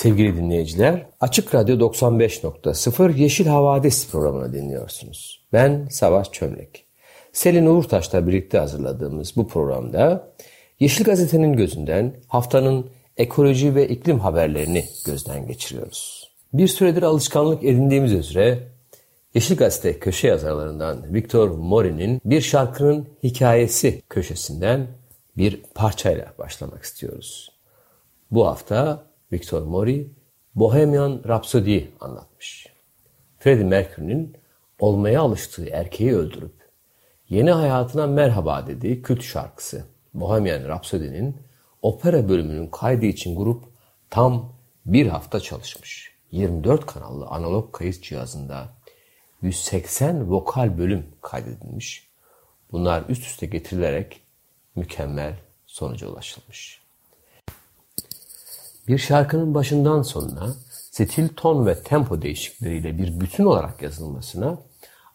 Sevgili dinleyiciler, Açık Radyo 95.0 Yeşil Havadis programını dinliyorsunuz. Ben Savaş Çömlek. Selin Uğurtaş'la birlikte hazırladığımız bu programda Yeşil Gazete'nin gözünden haftanın ekoloji ve iklim haberlerini gözden geçiriyoruz. Bir süredir alışkanlık edindiğimiz üzere Yeşil Gazete köşe yazarlarından Victor Mori'nin bir şarkının hikayesi köşesinden bir parçayla başlamak istiyoruz. Bu hafta Victor Mori Bohemian Rhapsody'yi anlatmış. Freddie Mercury'nin olmaya alıştığı erkeği öldürüp yeni hayatına merhaba dediği kült şarkısı Bohemian Rhapsody'nin opera bölümünün kaydı için grup tam bir hafta çalışmış. 24 kanallı analog kayıt cihazında 180 vokal bölüm kaydedilmiş. Bunlar üst üste getirilerek mükemmel sonuca ulaşılmış. Bir şarkının başından sonuna stil, ton ve tempo değişikleriyle bir bütün olarak yazılmasına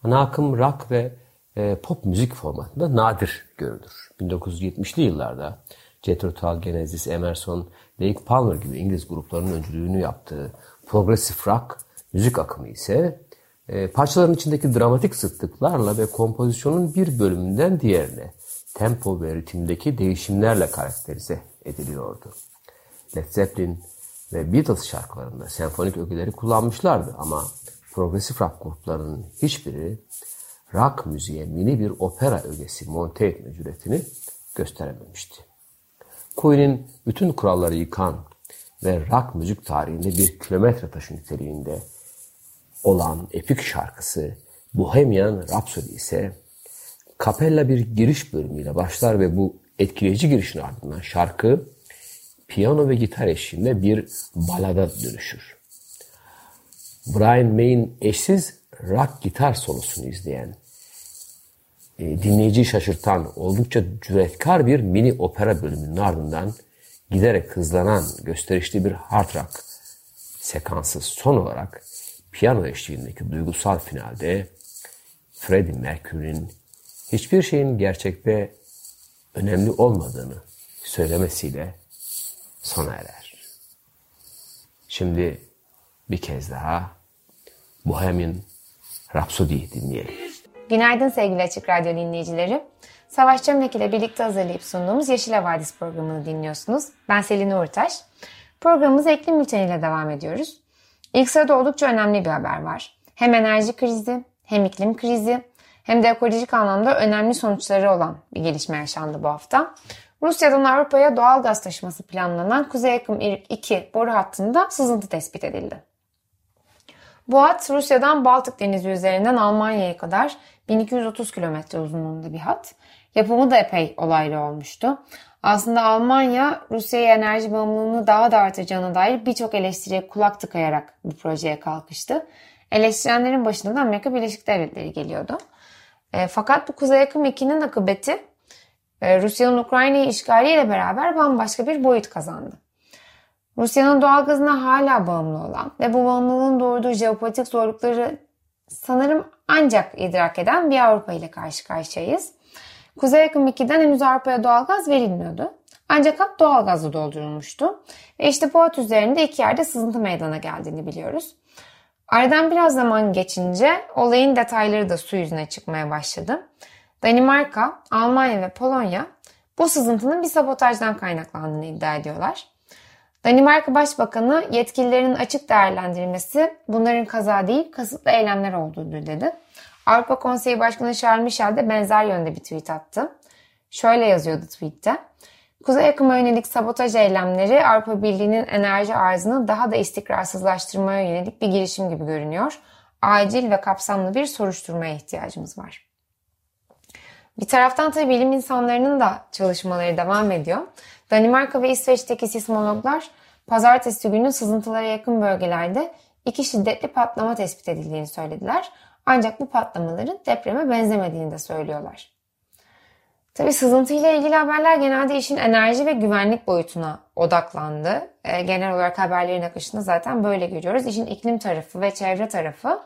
ana akım rock ve e, pop müzik formatında nadir görülür. 1970'li yıllarda Jethro Tull, Genesis, Emerson, Lake Palmer gibi İngiliz gruplarının öncülüğünü yaptığı progressive rock müzik akımı ise e, parçaların içindeki dramatik sıklıklarla ve kompozisyonun bir bölümünden diğerine tempo ve ritimdeki değişimlerle karakterize ediliyordu. Led Zeppelin ve Beatles şarkılarında senfonik ögeleri kullanmışlardı ama progresif rock gruplarının hiçbiri rock müziğe mini bir opera ögesi monte etme cüretini gösterememişti. Queen'in bütün kuralları yıkan ve rock müzik tarihinde bir kilometre taşı niteliğinde olan epik şarkısı Bohemian Rhapsody ise kapella bir giriş bölümüyle başlar ve bu etkileyici girişin ardından şarkı piyano ve gitar eşliğinde bir balada dönüşür. Brian May'in eşsiz rock gitar solosunu izleyen, e, dinleyiciyi şaşırtan, oldukça cüretkar bir mini opera bölümünün ardından giderek hızlanan gösterişli bir hard rock sekansı son olarak piyano eşliğindeki duygusal finalde Freddie Mercury'nin hiçbir şeyin gerçekte önemli olmadığını söylemesiyle sona erer. Şimdi bir kez daha Bohemian Rhapsody dinleyelim. Günaydın sevgili Açık Radyo dinleyicileri. Savaş Çömlek ile birlikte hazırlayıp sunduğumuz Yeşil Havadis programını dinliyorsunuz. Ben Selin Uğurtaş. Programımıza iklim bülteniyle devam ediyoruz. İlk sırada oldukça önemli bir haber var. Hem enerji krizi, hem iklim krizi, hem de ekolojik anlamda önemli sonuçları olan bir gelişme yaşandı bu hafta. Rusya'dan Avrupa'ya doğal gaz taşıması planlanan Kuzey Akım 2 boru hattında sızıntı tespit edildi. Bu hat Rusya'dan Baltık Denizi üzerinden Almanya'ya kadar 1230 kilometre uzunluğunda bir hat. Yapımı da epey olaylı olmuştu. Aslında Almanya Rusya'ya enerji bağımlılığını daha da artacağına dair birçok eleştiriye kulak tıkayarak bu projeye kalkıştı. Eleştirenlerin başında da Amerika Birleşik Devletleri geliyordu. E, fakat bu Kuzey Akım 2'nin akıbeti Rusya'nın Ukrayna'yı işgaliyle beraber bambaşka bir boyut kazandı. Rusya'nın doğalgazına hala bağımlı olan ve bu bağımlılığın doğurduğu jeopolitik zorlukları sanırım ancak idrak eden bir Avrupa ile karşı karşıyayız. Kuzey Akım 2'den henüz Avrupa'ya doğalgaz verilmiyordu. Ancak hat doğalgazla doldurulmuştu. Ve işte bu hat üzerinde iki yerde sızıntı meydana geldiğini biliyoruz. Aradan biraz zaman geçince olayın detayları da su yüzüne çıkmaya başladı. Danimarka, Almanya ve Polonya bu sızıntının bir sabotajdan kaynaklandığını iddia ediyorlar. Danimarka Başbakanı yetkililerin açık değerlendirmesi bunların kaza değil kasıtlı eylemler olduğunu dedi. Avrupa Konseyi Başkanı Charles Michel de benzer yönde bir tweet attı. Şöyle yazıyordu tweette. Kuzey akıma yönelik sabotaj eylemleri Avrupa Birliği'nin enerji arzını daha da istikrarsızlaştırmaya yönelik bir girişim gibi görünüyor. Acil ve kapsamlı bir soruşturmaya ihtiyacımız var. Bir taraftan tabii bilim insanlarının da çalışmaları devam ediyor. Danimarka ve İsveç'teki sismologlar pazartesi günü sızıntılara yakın bölgelerde iki şiddetli patlama tespit edildiğini söylediler. Ancak bu patlamaların depreme benzemediğini de söylüyorlar. Tabi sızıntı ile ilgili haberler genelde işin enerji ve güvenlik boyutuna odaklandı. E, genel olarak haberlerin akışında zaten böyle görüyoruz. İşin iklim tarafı ve çevre tarafı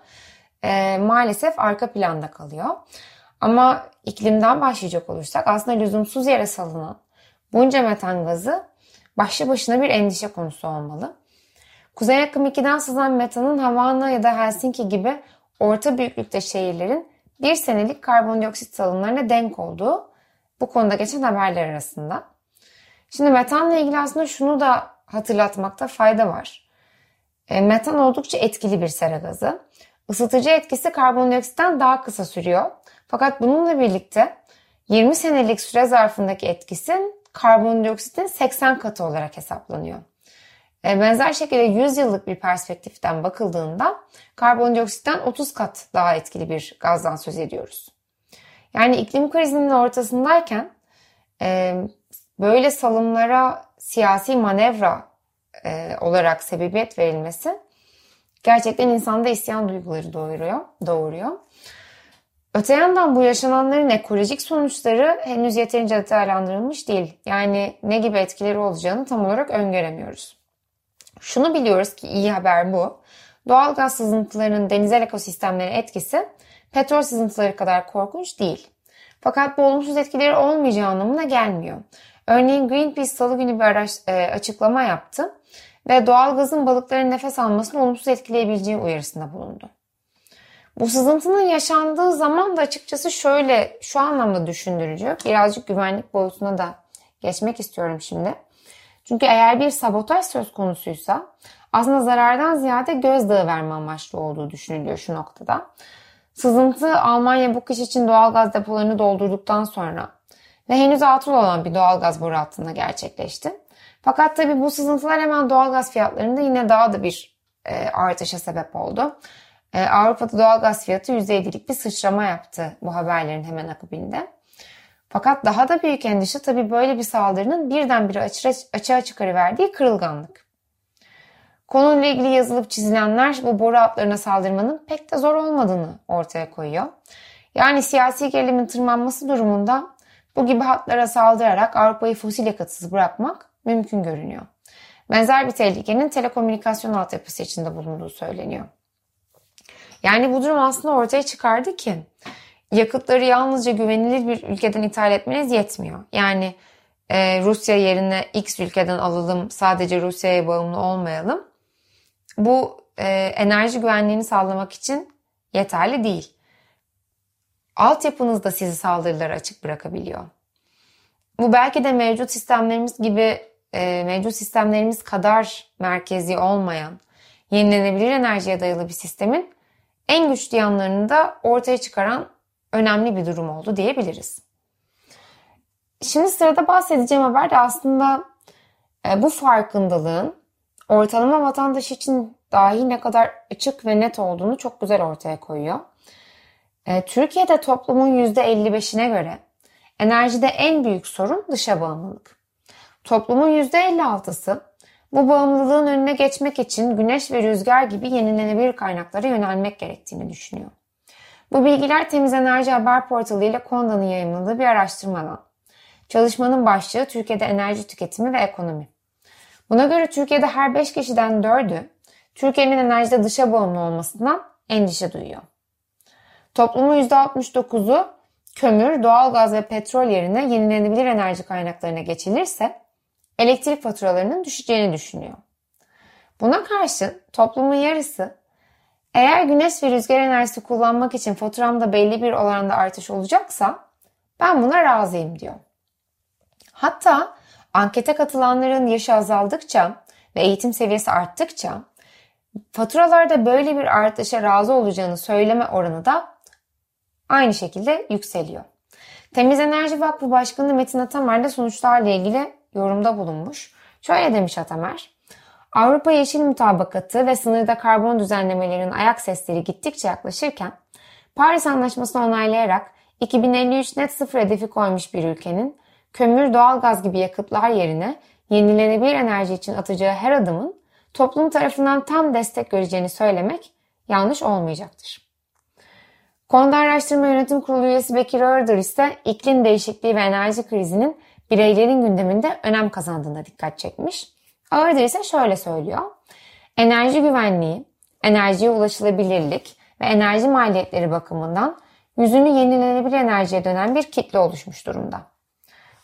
e, maalesef arka planda kalıyor. Ama iklimden başlayacak olursak aslında lüzumsuz yere salınan bunca metan gazı başlı başına bir endişe konusu olmalı. Kuzey akım 2'den sızan metanın Havana ya da Helsinki gibi orta büyüklükte şehirlerin bir senelik karbondioksit salımlarına denk olduğu bu konuda geçen haberler arasında. Şimdi metanla ilgili aslında şunu da hatırlatmakta fayda var. E, metan oldukça etkili bir sera gazı. Isıtıcı etkisi karbondioksitten daha kısa sürüyor. Fakat bununla birlikte 20 senelik süre zarfındaki etkisi karbondioksitin 80 katı olarak hesaplanıyor. E, benzer şekilde 100 yıllık bir perspektiften bakıldığında karbondioksitten 30 kat daha etkili bir gazdan söz ediyoruz. Yani iklim krizinin ortasındayken e, böyle salımlara siyasi manevra e, olarak sebebiyet verilmesi gerçekten insanda isyan duyguları doğuruyor. doğuruyor. Öte yandan bu yaşananların ekolojik sonuçları henüz yeterince detaylandırılmış değil. Yani ne gibi etkileri olacağını tam olarak öngöremiyoruz. Şunu biliyoruz ki iyi haber bu. Doğal gaz sızıntılarının denizel ekosistemlere etkisi petrol sızıntıları kadar korkunç değil. Fakat bu olumsuz etkileri olmayacağı anlamına gelmiyor. Örneğin Greenpeace salı günü bir araç, e, açıklama yaptı ve doğal gazın balıkların nefes almasını olumsuz etkileyebileceği uyarısında bulundu. Bu sızıntının yaşandığı zaman da açıkçası şöyle şu anlamda düşündürücü. Birazcık güvenlik boyutuna da geçmek istiyorum şimdi. Çünkü eğer bir sabotaj söz konusuysa aslında zarardan ziyade gözdağı verme amaçlı olduğu düşünülüyor şu noktada. Sızıntı Almanya bu kış için doğal gaz depolarını doldurduktan sonra ve henüz atıl olan bir doğal gaz boru hattında gerçekleşti. Fakat tabi bu sızıntılar hemen doğal gaz fiyatlarında yine daha da bir e, artışa sebep oldu. E, Avrupa'da doğal gaz fiyatı %7'lik bir sıçrama yaptı bu haberlerin hemen akabinde. Fakat daha da büyük endişe tabii böyle bir saldırının birdenbire açığa, açığa çıkarıverdiği kırılganlık. Konuyla ilgili yazılıp çizilenler bu boru hatlarına saldırmanın pek de zor olmadığını ortaya koyuyor. Yani siyasi gerilimin tırmanması durumunda bu gibi hatlara saldırarak Avrupa'yı fosil yakatsız bırakmak mümkün görünüyor. Benzer bir tehlikenin telekomünikasyon altyapısı içinde bulunduğu söyleniyor. Yani bu durum aslında ortaya çıkardı ki yakıtları yalnızca güvenilir bir ülkeden ithal etmeniz yetmiyor. Yani e, Rusya yerine X ülkeden alalım, sadece Rusya'ya bağımlı olmayalım. Bu e, enerji güvenliğini sağlamak için yeterli değil. Altyapınız da sizi saldırılara açık bırakabiliyor. Bu belki de mevcut sistemlerimiz gibi e, mevcut sistemlerimiz kadar merkezi olmayan yenilenebilir enerjiye dayalı bir sistemin en güçlü yanlarını da ortaya çıkaran önemli bir durum oldu diyebiliriz. Şimdi sırada bahsedeceğim haber de aslında e, bu farkındalığın ortalama vatandaş için dahi ne kadar açık ve net olduğunu çok güzel ortaya koyuyor. E, Türkiye'de toplumun %55'ine göre enerjide en büyük sorun dışa bağımlılık. Toplumun %56'sı bu bağımlılığın önüne geçmek için güneş ve rüzgar gibi yenilenebilir kaynaklara yönelmek gerektiğini düşünüyor. Bu bilgiler Temiz Enerji Haber Portalı ile Konda'nın yayınladığı bir araştırmadan. Çalışmanın başlığı Türkiye'de enerji tüketimi ve ekonomi. Buna göre Türkiye'de her 5 kişiden 4'ü Türkiye'nin enerjide dışa bağımlı olmasından endişe duyuyor. Toplumun %69'u kömür, doğalgaz ve petrol yerine yenilenebilir enerji kaynaklarına geçilirse elektrik faturalarının düşeceğini düşünüyor. Buna karşın toplumun yarısı eğer güneş ve rüzgar enerjisi kullanmak için faturamda belli bir oranda artış olacaksa ben buna razıyım diyor. Hatta ankete katılanların yaşı azaldıkça ve eğitim seviyesi arttıkça faturalarda böyle bir artışa razı olacağını söyleme oranı da aynı şekilde yükseliyor. Temiz Enerji Vakfı Başkanı Metin Atamer de sonuçlarla ilgili yorumda bulunmuş. Şöyle demiş Atamer. Avrupa Yeşil Mutabakatı ve sınırda karbon düzenlemelerinin ayak sesleri gittikçe yaklaşırken Paris Anlaşması'nı onaylayarak 2053 net sıfır hedefi koymuş bir ülkenin kömür, doğalgaz gibi yakıtlar yerine yenilenebilir enerji için atacağı her adımın toplum tarafından tam destek göreceğini söylemek yanlış olmayacaktır. Konuda Araştırma Yönetim Kurulu üyesi Bekir Ağırdır ise iklim değişikliği ve enerji krizinin bireylerin gündeminde önem kazandığına dikkat çekmiş. Ağırdır ise şöyle söylüyor. Enerji güvenliği, enerjiye ulaşılabilirlik ve enerji maliyetleri bakımından yüzünü yenilenebilir enerjiye dönen bir kitle oluşmuş durumda.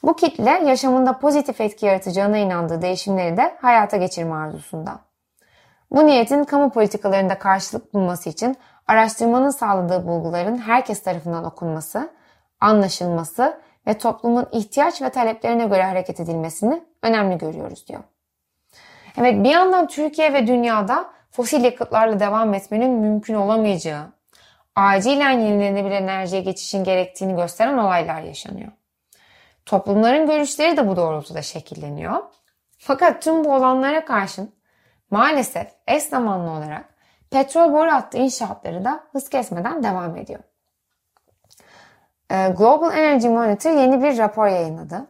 Bu kitle yaşamında pozitif etki yaratacağına inandığı değişimleri de hayata geçirme arzusunda. Bu niyetin kamu politikalarında karşılık bulması için araştırmanın sağladığı bulguların herkes tarafından okunması, anlaşılması ve toplumun ihtiyaç ve taleplerine göre hareket edilmesini önemli görüyoruz diyor. Evet bir yandan Türkiye ve dünyada fosil yakıtlarla devam etmenin mümkün olamayacağı, acilen yenilenebilir enerjiye geçişin gerektiğini gösteren olaylar yaşanıyor. Toplumların görüşleri de bu doğrultuda şekilleniyor. Fakat tüm bu olanlara karşın maalesef eş zamanlı olarak petrol boru hattı inşaatları da hız kesmeden devam ediyor. Ee, Global Energy Monitor yeni bir rapor yayınladı.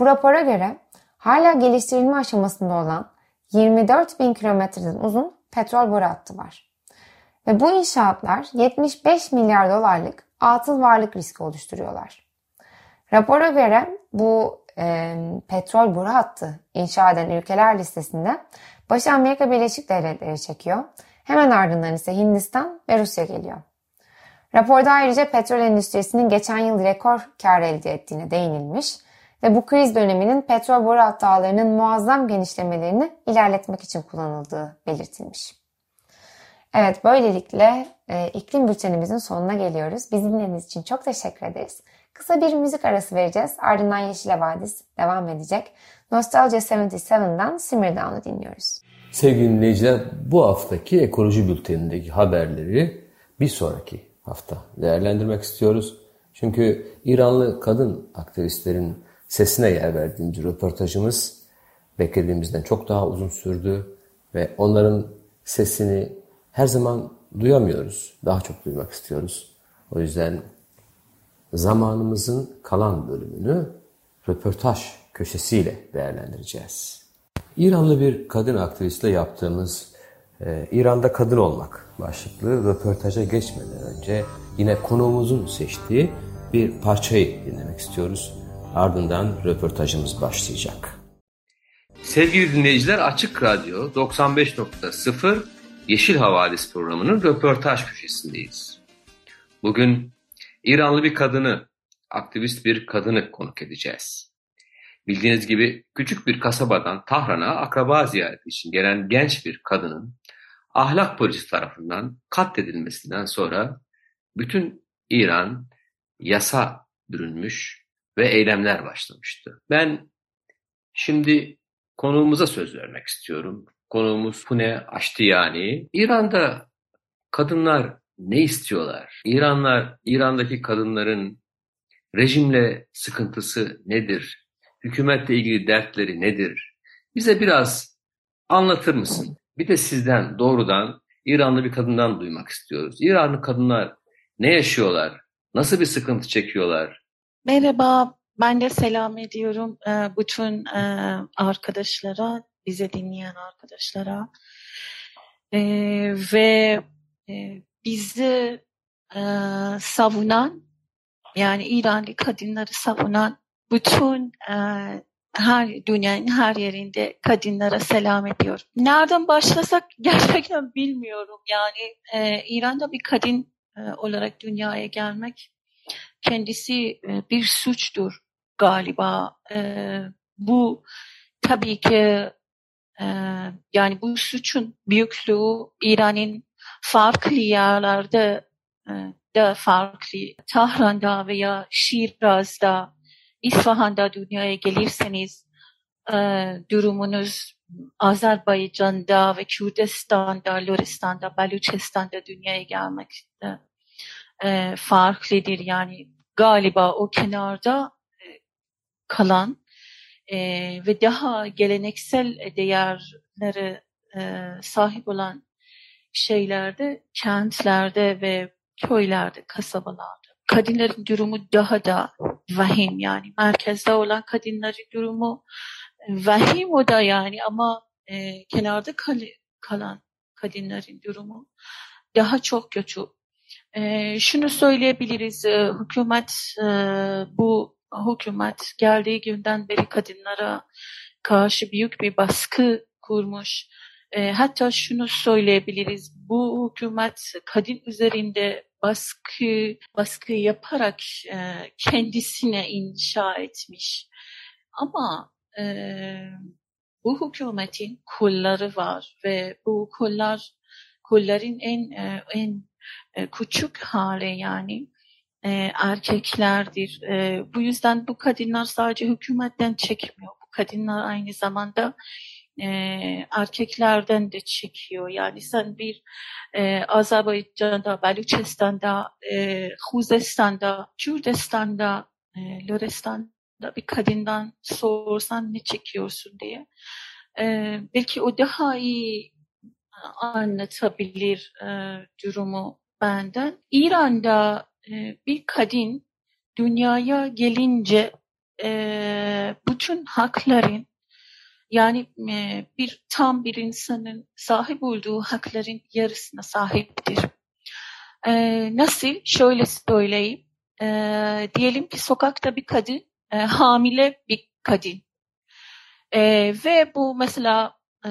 Bu rapora göre hala geliştirilme aşamasında olan 24 bin kilometreden uzun petrol boru hattı var. Ve bu inşaatlar 75 milyar dolarlık atıl varlık riski oluşturuyorlar. Rapora göre bu e, petrol boru hattı inşa eden ülkeler listesinde başı Amerika Birleşik Devletleri çekiyor. Hemen ardından ise Hindistan ve Rusya geliyor. Raporda ayrıca petrol endüstrisinin geçen yıl rekor kar elde ettiğine değinilmiş ve bu kriz döneminin petrol boru hattı ağlarının muazzam genişlemelerini ilerletmek için kullanıldığı belirtilmiş. Evet böylelikle e, iklim bültenimizin sonuna geliyoruz. Bizi dinlediğiniz için çok teşekkür ederiz. Kısa bir müzik arası vereceğiz. Ardından Yeşil Havadis devam edecek. Nostalgia 77'dan Simmer Down'u dinliyoruz. Sevgili dinleyiciler bu haftaki ekoloji bültenindeki haberleri bir sonraki hafta değerlendirmek istiyoruz. Çünkü İranlı kadın aktivistlerin sesine yer verdiğimiz röportajımız beklediğimizden çok daha uzun sürdü ve onların sesini her zaman duyamıyoruz. Daha çok duymak istiyoruz. O yüzden zamanımızın kalan bölümünü röportaj köşesiyle değerlendireceğiz. İranlı bir kadın aktivistle yaptığımız e, İran'da kadın olmak başlıklı röportaja geçmeden önce yine konuğumuzun seçtiği bir parçayı dinlemek istiyoruz. Ardından röportajımız başlayacak. Sevgili dinleyiciler Açık Radyo 95.0 Yeşil Havadis programının röportaj köşesindeyiz. Bugün İranlı bir kadını, aktivist bir kadını konuk edeceğiz. Bildiğiniz gibi küçük bir kasabadan Tahran'a akraba ziyareti için gelen genç bir kadının ahlak polisi tarafından katledilmesinden sonra bütün İran yasa bürünmüş ve eylemler başlamıştı. Ben şimdi konuğumuza söz vermek istiyorum. Konuğumuz Pune Aştiyani. İran'da kadınlar ne istiyorlar? İranlar, İran'daki kadınların rejimle sıkıntısı nedir? Hükümetle ilgili dertleri nedir? Bize biraz anlatır mısın? Bir de sizden doğrudan İranlı bir kadından duymak istiyoruz. İranlı kadınlar ne yaşıyorlar? Nasıl bir sıkıntı çekiyorlar? Merhaba, ben de selam ediyorum e, bütün e, arkadaşlara, bize dinleyen arkadaşlara. E, ve bizi savunan, yani İranlı kadınları savunan bütün her dünyanın her yerinde kadınlara selam ediyorum. Nereden başlasak gerçekten bilmiyorum. Yani e, İran'da bir kadın e, olarak dünyaya gelmek kendisi e, bir suçtur galiba. E, bu tabii ki e, yani bu suçun büyüklüğü İran'ın farklı yerlerde e, da farklı. Tahran'da veya Şiraz'da İsfahan'da dünyaya gelirseniz e, durumunuz Azerbaycan'da ve Kürdistan'da, Loristan'da, Baluçistan'da dünyaya gelmek e, farklıdır. Yani galiba o kenarda e, kalan e, ve daha geleneksel değerleri e, sahip olan şeylerde, kentlerde ve köylerde, kasabalarda kadınların durumu daha da vahim yani merkezde olan kadınların durumu vahim o da yani ama e, kenarda kal kalan kadınların durumu daha çok kötü. E, şunu söyleyebiliriz, e, hükümet e, bu hükümet geldiği günden beri kadınlara karşı büyük bir baskı kurmuş. E, hatta şunu söyleyebiliriz, bu hükümet kadın üzerinde baskı baskı yaparak e, kendisine inşa etmiş. Ama e, bu hükümetin kolları var ve bu kollar kolların en e, en e, küçük hali yani e, erkeklerdir. E, bu yüzden bu kadınlar sadece hükümetten çekmiyor. Bu kadınlar aynı zamanda e, erkeklerden de çekiyor. Yani sen bir e, Azerbaycan'da, Baluçistan'da, e, Huzistan'da, Kürdistan'da, e, Lorestan'da bir kadından sorsan ne çekiyorsun diye. E, belki o daha iyi anlatabilir e, durumu benden. İran'da e, bir kadın dünyaya gelince e, bütün hakların yani e, bir tam bir insanın sahip olduğu hakların yarısına sahiptir. E, nasıl? Şöyle söyleyeyim. E, diyelim ki sokakta bir kadın, e, hamile bir kadın. E, ve bu mesela e,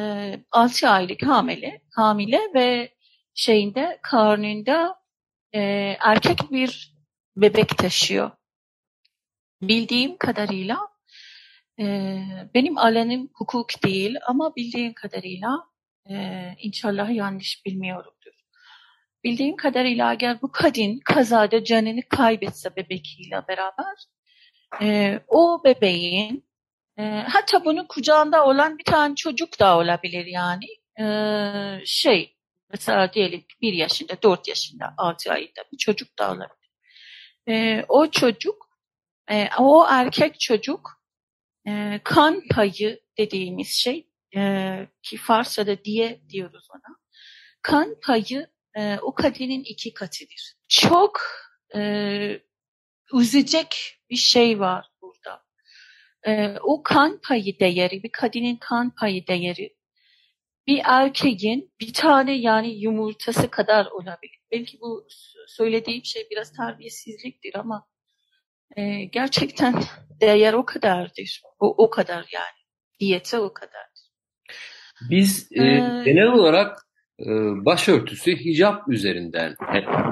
6 aylık hamile, hamile ve şeyinde karnında e, erkek bir bebek taşıyor. Bildiğim kadarıyla benim alanım hukuk değil ama bildiğim kadarıyla e, inşallah yanlış bilmiyorumdur. Bildiğim kadarıyla eğer bu kadın kazada canını kaybetse bebekiyle beraber e, o bebeğin e, hatta bunun kucağında olan bir tane çocuk da olabilir yani şey mesela diyelim bir yaşında, dört yaşında, altı ayında bir çocuk da olabilir. E, o çocuk, e, o erkek çocuk e, kan payı dediğimiz şey e, ki Farsça'da diye diyoruz ona. Kan payı e, o kadının iki katıdır. Çok e, üzecek bir şey var burada. E, o kan payı değeri, bir kadının kan payı değeri bir erkeğin bir tane yani yumurtası kadar olabilir. Belki bu söylediğim şey biraz terbiyesizliktir ama e, gerçekten değer o kadardır. O, o kadar yani. Diyete o kadardır. Biz e, ee, genel olarak e, başörtüsü hicap üzerinden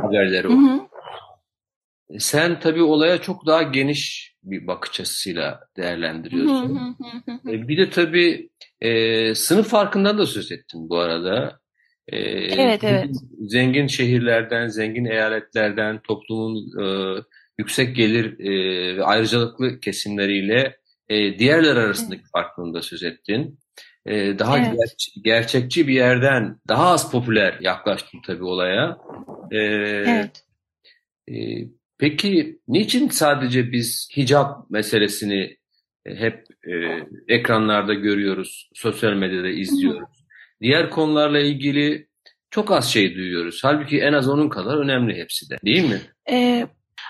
haberleri okuyoruz. Sen tabii olaya çok daha geniş bir bakış açısıyla değerlendiriyorsun. E, bir de tabii e, sınıf farkından da söz ettin bu arada. E, evet, evet. Zengin şehirlerden, zengin eyaletlerden, toplumun e, yüksek gelir e, ve ayrıcalıklı kesimleriyle e, diğerler arasındaki evet. farklılığını da söz ettin. E, daha evet. ger- gerçekçi bir yerden daha az popüler yaklaştın tabii olaya. E, evet. E, Peki niçin sadece biz hicap meselesini e, hep e, ekranlarda görüyoruz, sosyal medyada izliyoruz? Diğer konularla ilgili çok az şey duyuyoruz. Halbuki en az onun kadar önemli hepsi de değil mi? Ee,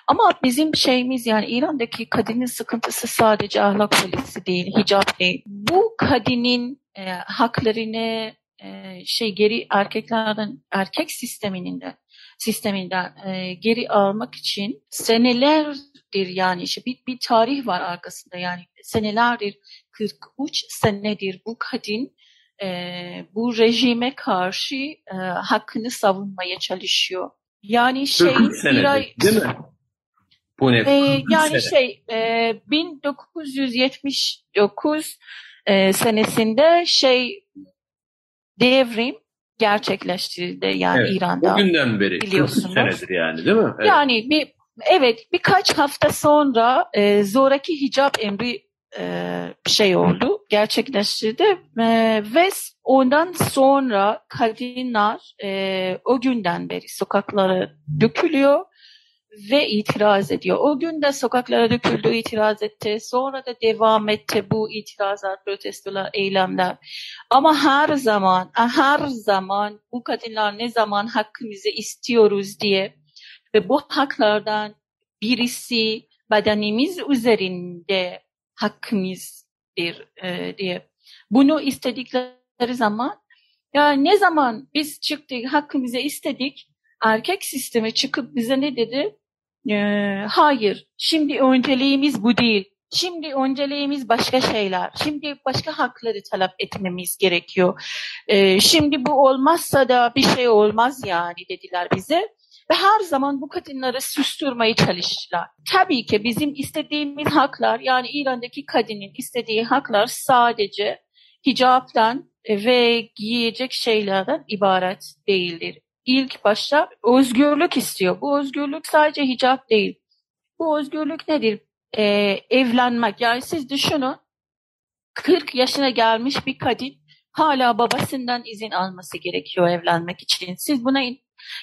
ama bizim şeyimiz yani İran'daki kadının sıkıntısı sadece ahlak polisi değil, hicap değil. Bu kadının e, haklarını e, şey geri erkeklerden erkek sisteminin de sisteminden e, geri almak için senelerdir yani işte bir, bir tarih var arkasında yani senelerdir 43 senedir bu kadın e, bu rejime karşı e, hakkını savunmaya çalışıyor. Yani şey bir ay, değil mi? Bu ne? E, yani sene. şey e, 1979 e, senesinde şey devrim gerçekleştirildi yani evet, İran'da. Bugünden beri biliyorsunuz. senedir yani değil mi? Evet. Yani bir evet birkaç hafta sonra e, zoraki hicap emri e, şey oldu, gerçekleştirdi e, ve ondan sonra kadınlar e, o günden beri sokaklara dökülüyor ve itiraz ediyor. O gün de sokaklara döküldü, itiraz etti. Sonra da devam etti bu itirazlar, protestolar, eylemler. Ama her zaman, her zaman bu kadınlar ne zaman hakkımızı istiyoruz diye ve bu haklardan birisi bedenimiz üzerinde hakkımızdır e, diye. Bunu istedikleri zaman ya ne zaman biz çıktık hakkımızı istedik erkek sistemi çıkıp bize ne dedi? Ee, hayır şimdi önceliğimiz bu değil. Şimdi önceliğimiz başka şeyler. Şimdi başka hakları talep etmemiz gerekiyor. Ee, şimdi bu olmazsa da bir şey olmaz yani dediler bize. Ve her zaman bu kadınları susturmaya çalıştılar. Tabii ki bizim istediğimiz haklar yani İran'daki kadının istediği haklar sadece hicaptan ve giyecek şeylerden ibaret değildir. İlk başta özgürlük istiyor. Bu özgürlük sadece hicap değil. Bu özgürlük nedir? Ee, evlenmek. Yani siz düşünün 40 yaşına gelmiş bir kadın hala babasından izin alması gerekiyor evlenmek için. Siz buna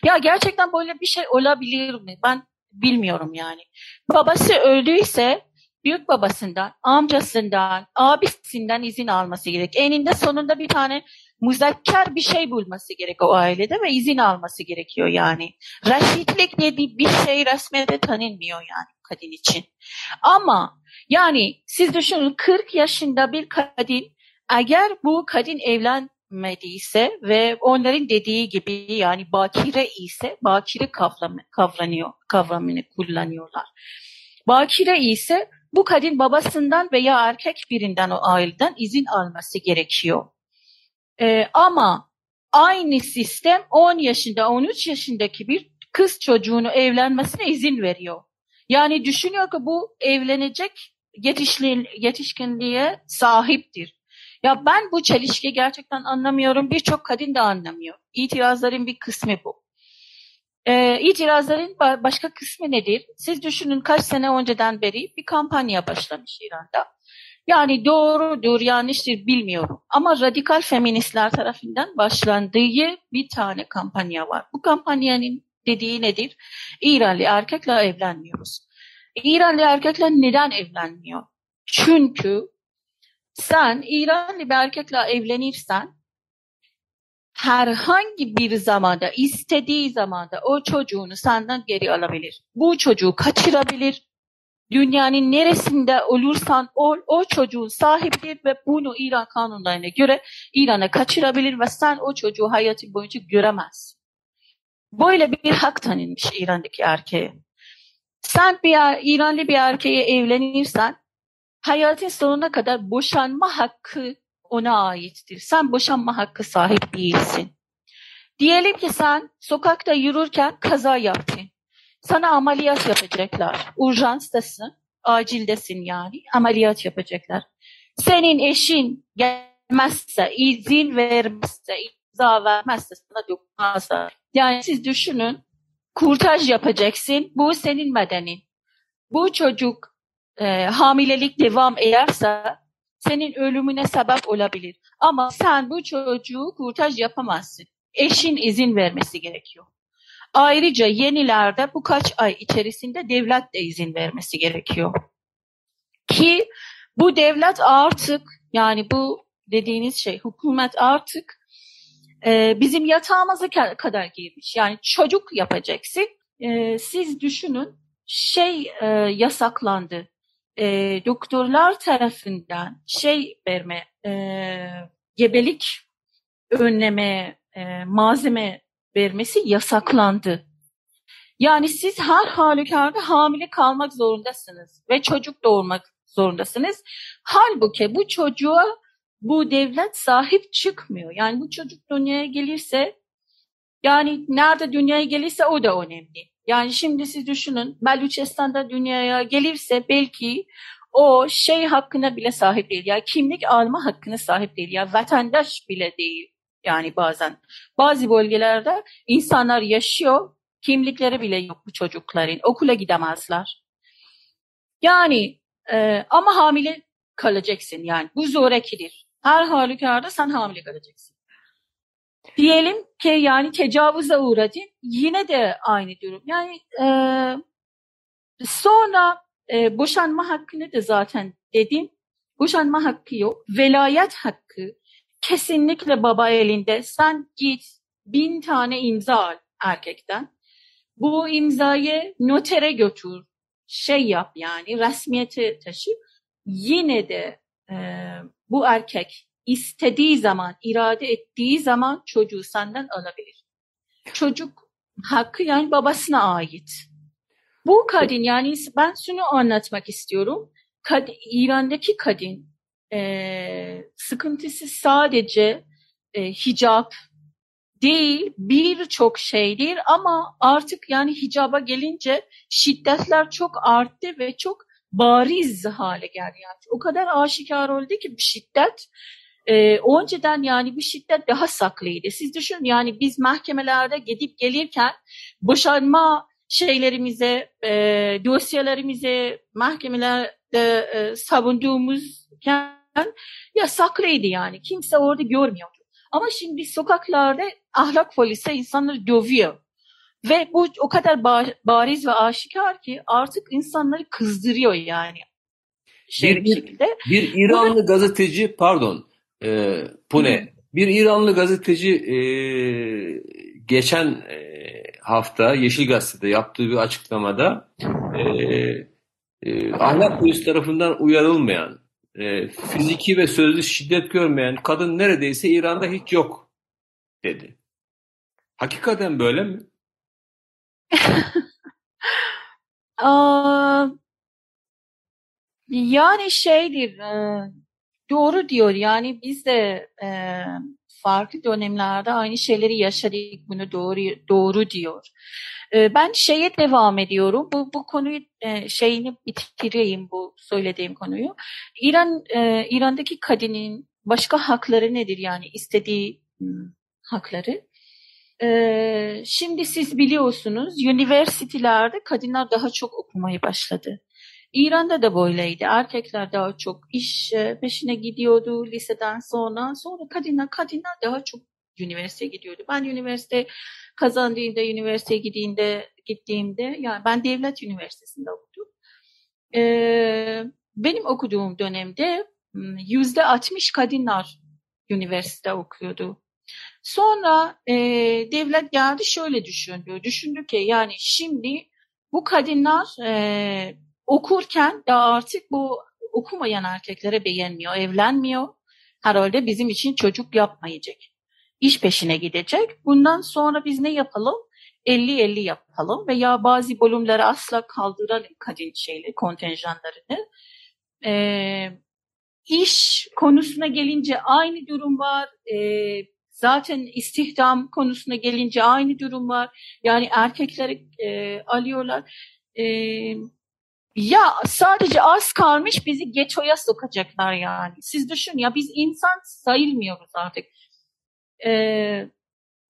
ya gerçekten böyle bir şey olabilir mi? Ben bilmiyorum yani. Babası öldüyse büyük babasından, amcasından, abisinden izin alması gerek. Eninde sonunda bir tane muzakker bir şey bulması gerek o ailede ve izin alması gerekiyor yani. Reşitlik dediği bir şey resmede tanınmıyor yani kadın için. Ama yani siz düşünün 40 yaşında bir kadın eğer bu kadın evlenmediyse ve onların dediği gibi yani bakire ise bakire kavramı, kavranıyor, kavramını kullanıyorlar. Bakire ise bu kadın babasından veya erkek birinden o aileden izin alması gerekiyor. Ee, ama aynı sistem 10 yaşında 13 yaşındaki bir kız çocuğunu evlenmesine izin veriyor. Yani düşünüyor ki bu evlenecek yetişkinliğe sahiptir. Ya ben bu çelişki gerçekten anlamıyorum. Birçok kadın da anlamıyor. İtirazların bir kısmı bu. Ee, itirazların başka kısmı nedir? Siz düşünün kaç sene önceden beri bir kampanya başlamış İran'da. Yani doğrudur, yanlıştır bilmiyorum. Ama radikal feministler tarafından başlandığı bir tane kampanya var. Bu kampanyanın dediği nedir? İranlı erkekle evlenmiyoruz. İranlı erkekle neden evlenmiyor? Çünkü sen İranlı bir erkekle evlenirsen herhangi bir zamanda istediği zamanda o çocuğunu senden geri alabilir. Bu çocuğu kaçırabilir. Dünyanın neresinde olursan ol, o çocuğun sahibidir ve bunu İran kanunlarına göre İran'a kaçırabilir ve sen o çocuğu hayatın boyunca göremezsin. Böyle bir hak tanınmış İran'daki erkeğe. Sen bir İranlı bir erkeğe evlenirsen hayatın sonuna kadar boşanma hakkı ona aittir. Sen boşanma hakkı sahip değilsin. Diyelim ki sen sokakta yürürken kaza yaptın. Sana ameliyat yapacaklar. Urjanstasın, acildesin yani. Ameliyat yapacaklar. Senin eşin gelmezse, izin vermezse, imza vermezse sana dokunmazsa. Yani siz düşünün, kurtaj yapacaksın. Bu senin bedenin. Bu çocuk e, hamilelik devam ederse senin ölümüne sebep olabilir. Ama sen bu çocuğu kurtaj yapamazsın. Eşin izin vermesi gerekiyor. Ayrıca yenilerde bu kaç ay içerisinde devlet de izin vermesi gerekiyor. Ki bu devlet artık yani bu dediğiniz şey hükümet artık e, bizim yatağımıza kadar girmiş. Yani çocuk yapacaksın. E, siz düşünün şey e, yasaklandı e, doktorlar tarafından şey verme, e, gebelik önleme e, malzeme vermesi yasaklandı. Yani siz her halükarda hamile kalmak zorundasınız ve çocuk doğurmak zorundasınız. Halbuki bu çocuğa bu devlet sahip çıkmıyor. Yani bu çocuk dünyaya gelirse yani nerede dünyaya gelirse o da önemli. Yani şimdi siz düşünün Beluçistan'da dünyaya gelirse belki o şey hakkına bile sahip değil. Yani kimlik alma hakkına sahip değil. Yani vatandaş bile değil. Yani bazen bazı bölgelerde insanlar yaşıyor kimlikleri bile yok bu çocukların. Okula gidemezler. Yani e, ama hamile kalacaksın yani. Bu zorekidir. Her halükarda sen hamile kalacaksın. Diyelim ki yani tecavüze uğradı. Yine de aynı durum. Yani e, sonra e, boşanma hakkını da zaten dedim. Boşanma hakkı yok. Velayet hakkı kesinlikle baba elinde. Sen git bin tane imza al erkekten. Bu imzayı notere götür. şey yap yani resmiyeti taşı. Yine de e, bu erkek istediği zaman, irade ettiği zaman çocuğu senden alabilir. Çocuk hakkı yani babasına ait. Bu kadın yani ben şunu anlatmak istiyorum. Kad İran'daki kadın e, sıkıntısı sadece e, hicap değil birçok şeydir ama artık yani hicaba gelince şiddetler çok arttı ve çok bariz hale geldi. Yani o kadar aşikar oldu ki bu şiddet e, önceden yani bu şiddet daha saklıydı. Siz düşünün yani biz mahkemelerde gidip gelirken boşanma şeylerimize, e, dosyalarımızı mahkemelerde e, savunduğumuzken yasaklıydı yani. Kimse orada görmüyordu. Ama şimdi sokaklarda ahlak polisi insanları dövüyor. Ve bu o kadar bariz ve aşikar ki artık insanları kızdırıyor yani. Şey bir, bir şekilde. Bir İranlı Burada, gazeteci pardon e, Pune hı. bir İranlı gazeteci e, geçen e, hafta Yeşil Gazete'de yaptığı bir açıklamada e, e, ahlak polisi tarafından uyarılmayan e, fiziki ve sözlü şiddet görmeyen kadın neredeyse İran'da hiç yok dedi. Hakikaten böyle mi? yani şeydir e, doğru diyor yani biz de e, farklı dönemlerde aynı şeyleri yaşadık bunu doğru doğru diyor. E, ben şeye devam ediyorum. Bu bu konuyu şeyini bitireyim bu söylediğim konuyu. İran İran'daki kadının başka hakları nedir yani istediği hmm, hakları? Ee, şimdi siz biliyorsunuz üniversitelerde kadınlar daha çok okumaya başladı. İran'da da böyleydi. Erkekler daha çok iş e, peşine gidiyordu liseden sonra. Sonra kadınlar kadınlar daha çok üniversiteye gidiyordu. Ben üniversite kazandığımda, üniversiteye gittiğimde, gittiğimde yani ben devlet üniversitesinde okudum. Ee, benim okuduğum dönemde hmm, yüzde 60 kadınlar üniversite okuyordu. Sonra e, devlet geldi şöyle düşündü. Düşündü ki yani şimdi bu kadınlar e, okurken daha artık bu okumayan erkeklere beğenmiyor, evlenmiyor. Herhalde bizim için çocuk yapmayacak. İş peşine gidecek. Bundan sonra biz ne yapalım? 50-50 yapalım veya bazı bölümleri asla kaldıralım kadın şeyle kontenjanlarını. Ee, iş konusuna gelince aynı durum var. Ee, Zaten istihdam konusuna gelince aynı durum var. Yani erkekleri e, alıyorlar. E, ya sadece az kalmış bizi getoya sokacaklar yani. Siz düşün ya biz insan sayılmıyoruz artık. E,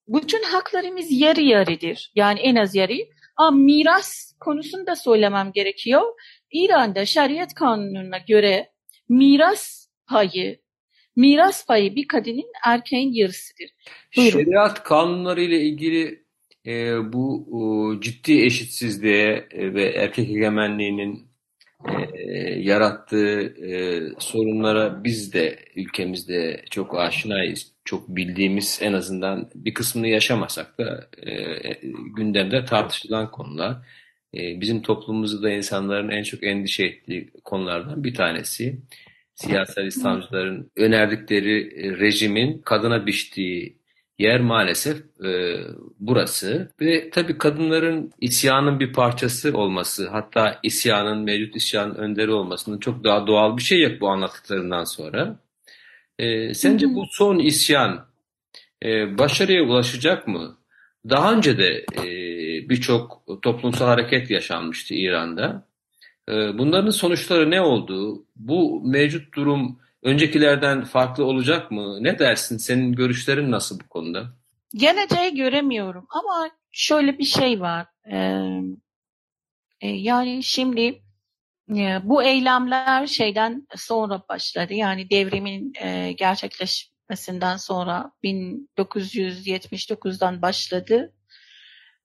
bütün haklarımız yarı yarıdır. Yani en az yarı. Ama miras konusunu da söylemem gerekiyor. İran'da şeriat kanununa göre miras payı miras payı bir kadının erkeğin yarısıdır. Buyurun. Şeriat kanunları ile ilgili e, bu o, ciddi eşitsizliğe e, ve erkek egemenliğinin e, yarattığı e, sorunlara biz de ülkemizde çok aşinayız. Çok bildiğimiz en azından bir kısmını yaşamasak da e, e gündemde tartışılan konular. E, bizim toplumumuzda da insanların en çok endişe ettiği konulardan bir tanesi siyasal İslamcıların önerdikleri e, rejimin kadına biçtiği yer maalesef e, burası ve tabii kadınların isyanın bir parçası olması hatta isyanın mevcut isyanın önderi olmasının çok daha doğal bir şey yok bu anlattıklarından sonra. E, sence bu son isyan e, başarıya ulaşacak mı? Daha önce de e, birçok toplumsal hareket yaşanmıştı İran'da. Ee, bunların sonuçları ne oldu? Bu mevcut durum öncekilerden farklı olacak mı? Ne dersin? Senin görüşlerin nasıl bu konuda? Geleceği göremiyorum ama şöyle bir şey var. Ee, e, yani şimdi e, bu eylemler şeyden sonra başladı. Yani devrimin e, gerçekleşmesinden sonra 1979'dan başladı.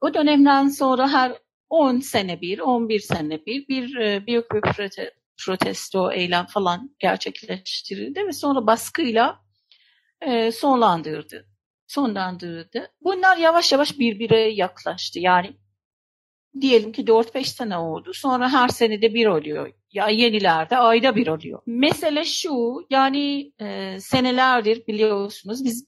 O dönemden sonra her 10 sene bir, 11 sene bir bir büyük bir protesto eylem falan gerçekleştirildi ve sonra baskıyla e, sonlandırdı. Sonlandırdı. Bunlar yavaş yavaş birbirine yaklaştı. Yani diyelim ki 4-5 sene oldu. Sonra her senede bir oluyor. Ya yenilerde ayda bir oluyor. Mesele şu yani e, senelerdir biliyorsunuz biz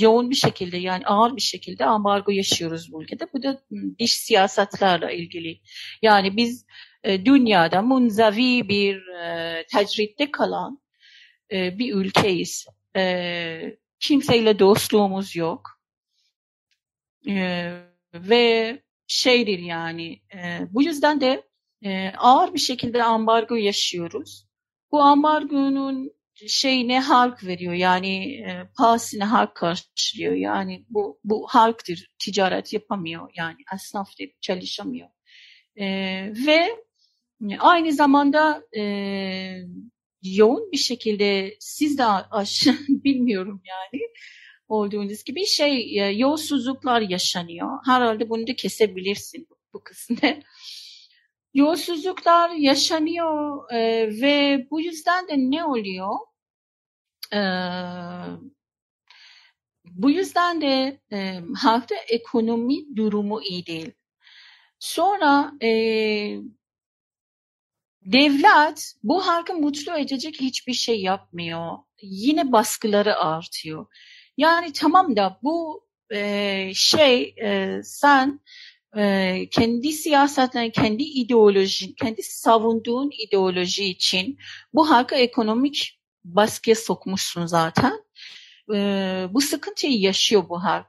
yoğun bir şekilde yani ağır bir şekilde ambargo yaşıyoruz bu ülkede. Bu da dış siyasetlerle ilgili. Yani biz e, dünyada munzavi bir e, tecritte kalan e, bir ülkeyiz. E, kimseyle dostluğumuz yok. E, ve şeydir yani. E, bu yüzden de e, ağır bir şekilde ambargo yaşıyoruz. Bu ambargonun şeyine halk veriyor. Yani e, pahasını halk karşılıyor. Yani bu bu halktır. Ticaret yapamıyor. Yani esnaf da çalışamıyor. E, ve aynı zamanda e, yoğun bir şekilde siz de aş bilmiyorum yani olduğunuz gibi şey e, yolsuzluklar yaşanıyor. Herhalde bunu da kesebilirsin bu kısmı. Yolsuzluklar yaşanıyor e, ve bu yüzden de ne oluyor? E, bu yüzden de e, halkta ekonomi durumu iyi değil. Sonra e, devlet bu halkı mutlu edecek hiçbir şey yapmıyor. Yine baskıları artıyor. Yani tamam da bu e, şey e, sen e, kendi siyasetine, kendi ideolojin, kendi savunduğun ideoloji için bu halka ekonomik baskıya sokmuşsun zaten. E, bu sıkıntıyı yaşıyor bu halk.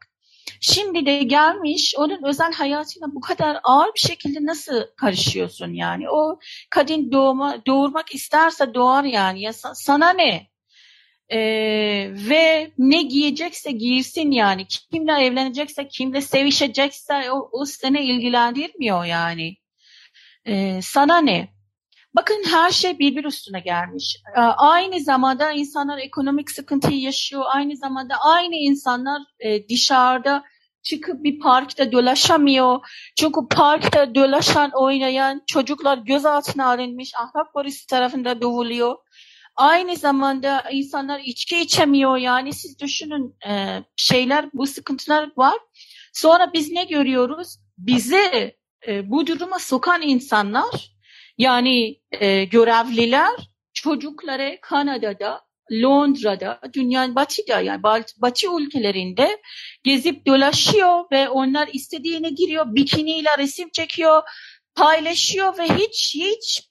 Şimdi de gelmiş onun özel hayatına bu kadar ağır bir şekilde nasıl karışıyorsun yani? O kadın doğma, doğurmak isterse doğar yani. Ya sana ne? Ee, ve ne giyecekse giysin yani. Kimle evlenecekse, kimle sevişecekse o, o seni ilgilendirmiyor yani. Ee, sana ne? Bakın her şey birbir üstüne gelmiş. Ee, aynı zamanda insanlar ekonomik sıkıntıyı yaşıyor. Aynı zamanda aynı insanlar e, dışarıda çıkıp bir parkta dolaşamıyor. Çünkü parkta dolaşan, oynayan çocuklar gözaltına alınmış. Ahlak polisi tarafından dövülüyor. Aynı zamanda insanlar içki içemiyor. Yani siz düşünün e, şeyler, bu sıkıntılar var. Sonra biz ne görüyoruz? Bizi e, bu duruma sokan insanlar yani e, görevliler çocukları Kanada'da, Londra'da, dünyanın batıda yani batı ülkelerinde gezip dolaşıyor ve onlar istediğine giriyor, bikiniyle resim çekiyor, paylaşıyor ve hiç hiç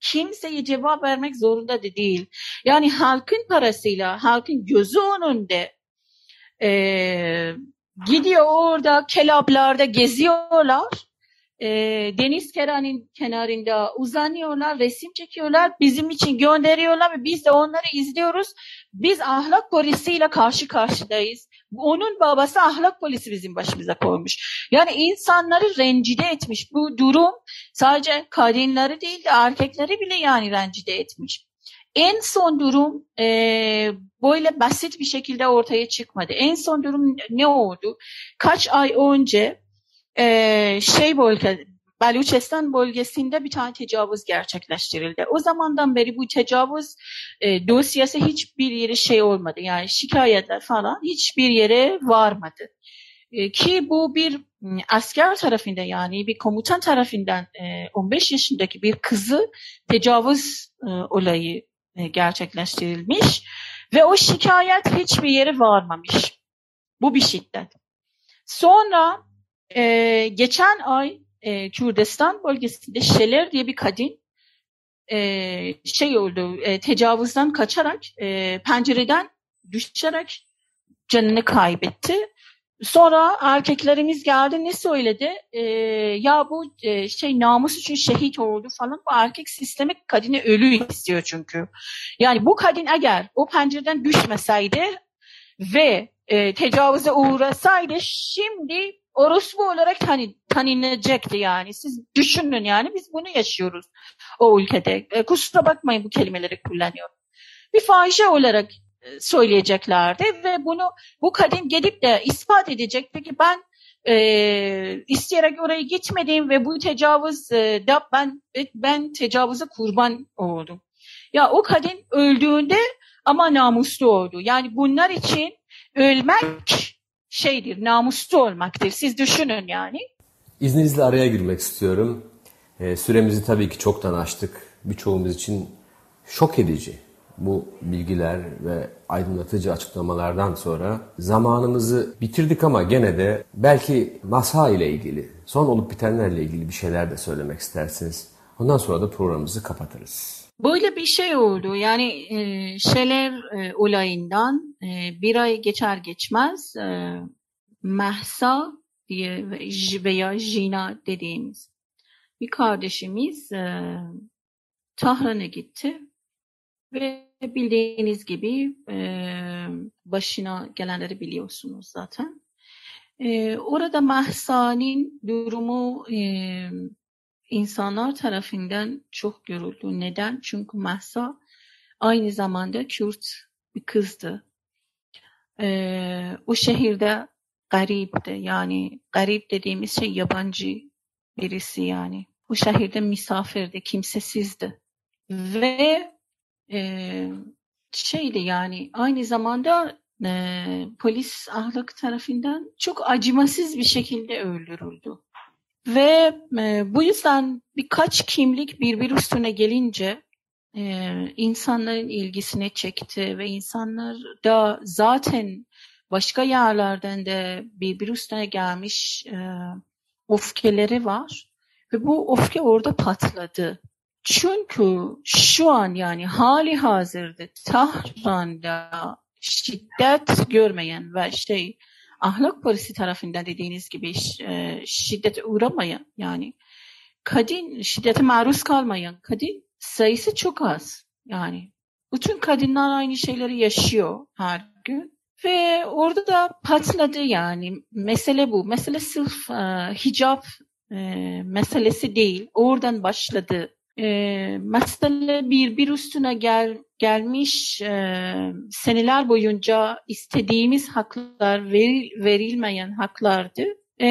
kimseye cevap vermek zorunda da değil. Yani halkın parasıyla, halkın gözü önünde e, gidiyor orada kelablarda geziyorlar. E, deniz kenarın, kenarında uzanıyorlar, resim çekiyorlar, bizim için gönderiyorlar ve biz de onları izliyoruz. Biz ahlak polisiyle karşı karşıdayız. Onun babası ahlak polisi bizim başımıza koymuş. Yani insanları rencide etmiş. Bu durum sadece kadınları değil de erkekleri bile yani rencide etmiş. En son durum e, böyle basit bir şekilde ortaya çıkmadı. En son durum ne oldu? Kaç ay önce e, şey bölge, Baluçistan bölgesinde bir tane tecavüz gerçekleştirildi. O zamandan beri bu tecavüz e, dosyası hiçbir yere şey olmadı. Yani şikayetler falan hiçbir yere varmadı. E, ki bu bir asker tarafından yani bir komutan tarafından e, 15 yaşındaki bir kızı tecavüz e, olayı e, gerçekleştirilmiş ve o şikayet hiçbir yere varmamış. Bu bir şiddet. Sonra e, geçen ay e, Kürdistan bölgesinde Şeler diye bir kadın e, şey oldu, e, tecavüzden kaçarak e, pencereden düşerek canını kaybetti. Sonra erkeklerimiz geldi ne söyledi? E, ya bu e, şey namus için şehit oldu falan. Bu erkek sistemi kadını ölü istiyor çünkü. Yani bu kadın eğer o pencereden düşmeseydi ve e, tecavüze uğrasaydı şimdi orospu olarak hani tanınacak yani. Siz düşünün yani biz bunu yaşıyoruz o ülkede. E, kusura bakmayın bu kelimeleri kullanıyorum. Bir fahişe olarak e, söyleyeceklerdi ve bunu bu kadın gelip de ispat edecek. Peki ben e, isteyerek oraya gitmedim ve bu tecavüz e, da ben ben tecavüze kurban oldum. Ya o kadın öldüğünde ama namuslu oldu. Yani bunlar için ölmek şeydir, namuslu olmaktır. Siz düşünün yani. İzninizle araya girmek istiyorum. E, süremizi tabii ki çoktan açtık. Birçoğumuz için şok edici bu bilgiler ve aydınlatıcı açıklamalardan sonra zamanımızı bitirdik ama gene de belki NASA ile ilgili, son olup bitenlerle ilgili bir şeyler de söylemek istersiniz. Ondan sonra da programımızı kapatırız. Böyle bir şey oldu. Yani e, şeyler e, olayından bir ay geçer geçmez e, Mahsa diye veya Jina dediğimiz bir kardeşimiz e, Tahran'a gitti ve bildiğiniz gibi e, başına gelenleri biliyorsunuz zaten. E, orada Mahsa'nın durumu e, insanlar tarafından çok görüldü. Neden? Çünkü Mahsa aynı zamanda Kürt bir kızdı. E, o şehirde garipti. Yani garip dediğimiz şey yabancı birisi yani. O şehirde misafirdi, kimsesizdi. Ve e, şeydi yani aynı zamanda e, polis ahlak tarafından çok acımasız bir şekilde öldürüldü. Ve e, bu yüzden birkaç kimlik birbir üstüne gelince e, insanların ilgisine çekti ve insanlar da zaten başka yerlerden de birbir üstüne gelmiş e, öfkeleri var ve bu öfke orada patladı. Çünkü şu an yani hali hazırda Tahran'da şiddet görmeyen ve şey ahlak polisi tarafından dediğiniz gibi e, şiddete uğramayan yani kadın şiddete maruz kalmayan kadın sayısı çok az. Yani bütün kadınlar aynı şeyleri yaşıyor her gün. Ve orada da patladı yani. Mesele bu. Mesele sırf e, hicap e, meselesi değil. Oradan başladı e, mesele bir bir üstüne gel, gelmiş e, seneler boyunca istediğimiz haklar veril, verilmeyen haklardı. E,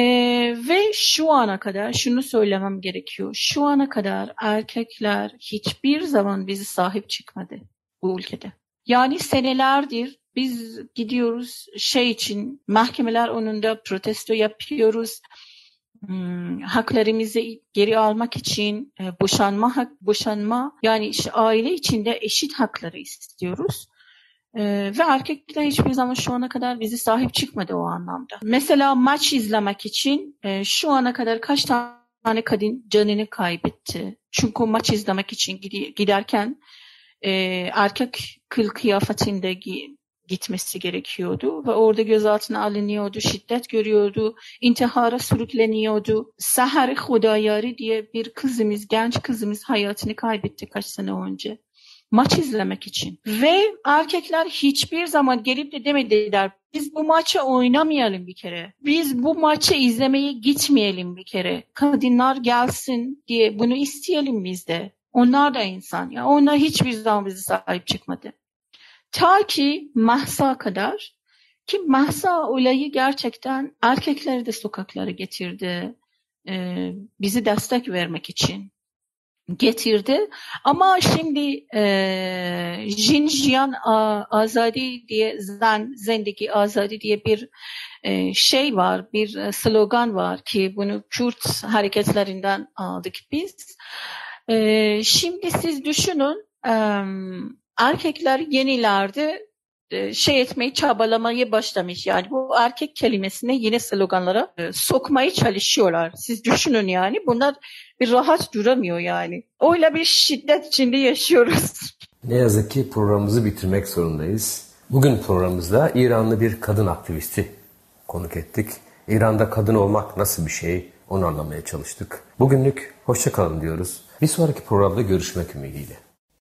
ve şu ana kadar şunu söylemem gerekiyor. Şu ana kadar erkekler hiçbir zaman bizi sahip çıkmadı bu ülkede. Yani senelerdir biz gidiyoruz şey için mahkemeler önünde protesto yapıyoruz hmm, haklarımızı geri almak için e, boşanma hak, boşanma yani işte aile içinde eşit hakları istiyoruz. E, ve erkekler hiçbir zaman şu ana kadar bizi sahip çıkmadı o anlamda. Mesela maç izlemek için e, şu ana kadar kaç tane kadın canını kaybetti. Çünkü maç izlemek için giderken e, erkek kıl kıyafetinde gitmesi gerekiyordu ve orada gözaltına alınıyordu, şiddet görüyordu, intihara sürükleniyordu. Sahar Hudayari diye bir kızımız, genç kızımız hayatını kaybetti kaç sene önce. Maç izlemek için. Ve erkekler hiçbir zaman gelip de demediler biz bu maçı oynamayalım bir kere. Biz bu maçı izlemeye gitmeyelim bir kere. Kadınlar gelsin diye bunu isteyelim biz de. Onlar da insan. Ya onlar hiçbir zaman bize sahip çıkmadı. Ta ki Mahsa kadar ki Mahsa olayı gerçekten erkekleri de sokaklara getirdi. E, bizi destek vermek için getirdi. Ama şimdi e, Jinjian Azadi diye Zen, Zendeki Azadi diye bir e, şey var, bir slogan var ki bunu Kürt hareketlerinden aldık biz. E, şimdi siz düşünün e, erkekler yenilerde e, şey etmeyi çabalamayı başlamış. Yani bu erkek kelimesini yine sloganlara e, sokmayı çalışıyorlar. Siz düşünün yani. Bunlar bir rahat duramıyor yani. Öyle bir şiddet içinde yaşıyoruz. Ne yazık ki programımızı bitirmek zorundayız. Bugün programımızda İranlı bir kadın aktivisti konuk ettik. İran'da kadın olmak nasıl bir şey onu anlamaya çalıştık. Bugünlük hoşçakalın diyoruz. Bir sonraki programda görüşmek ümidiyle.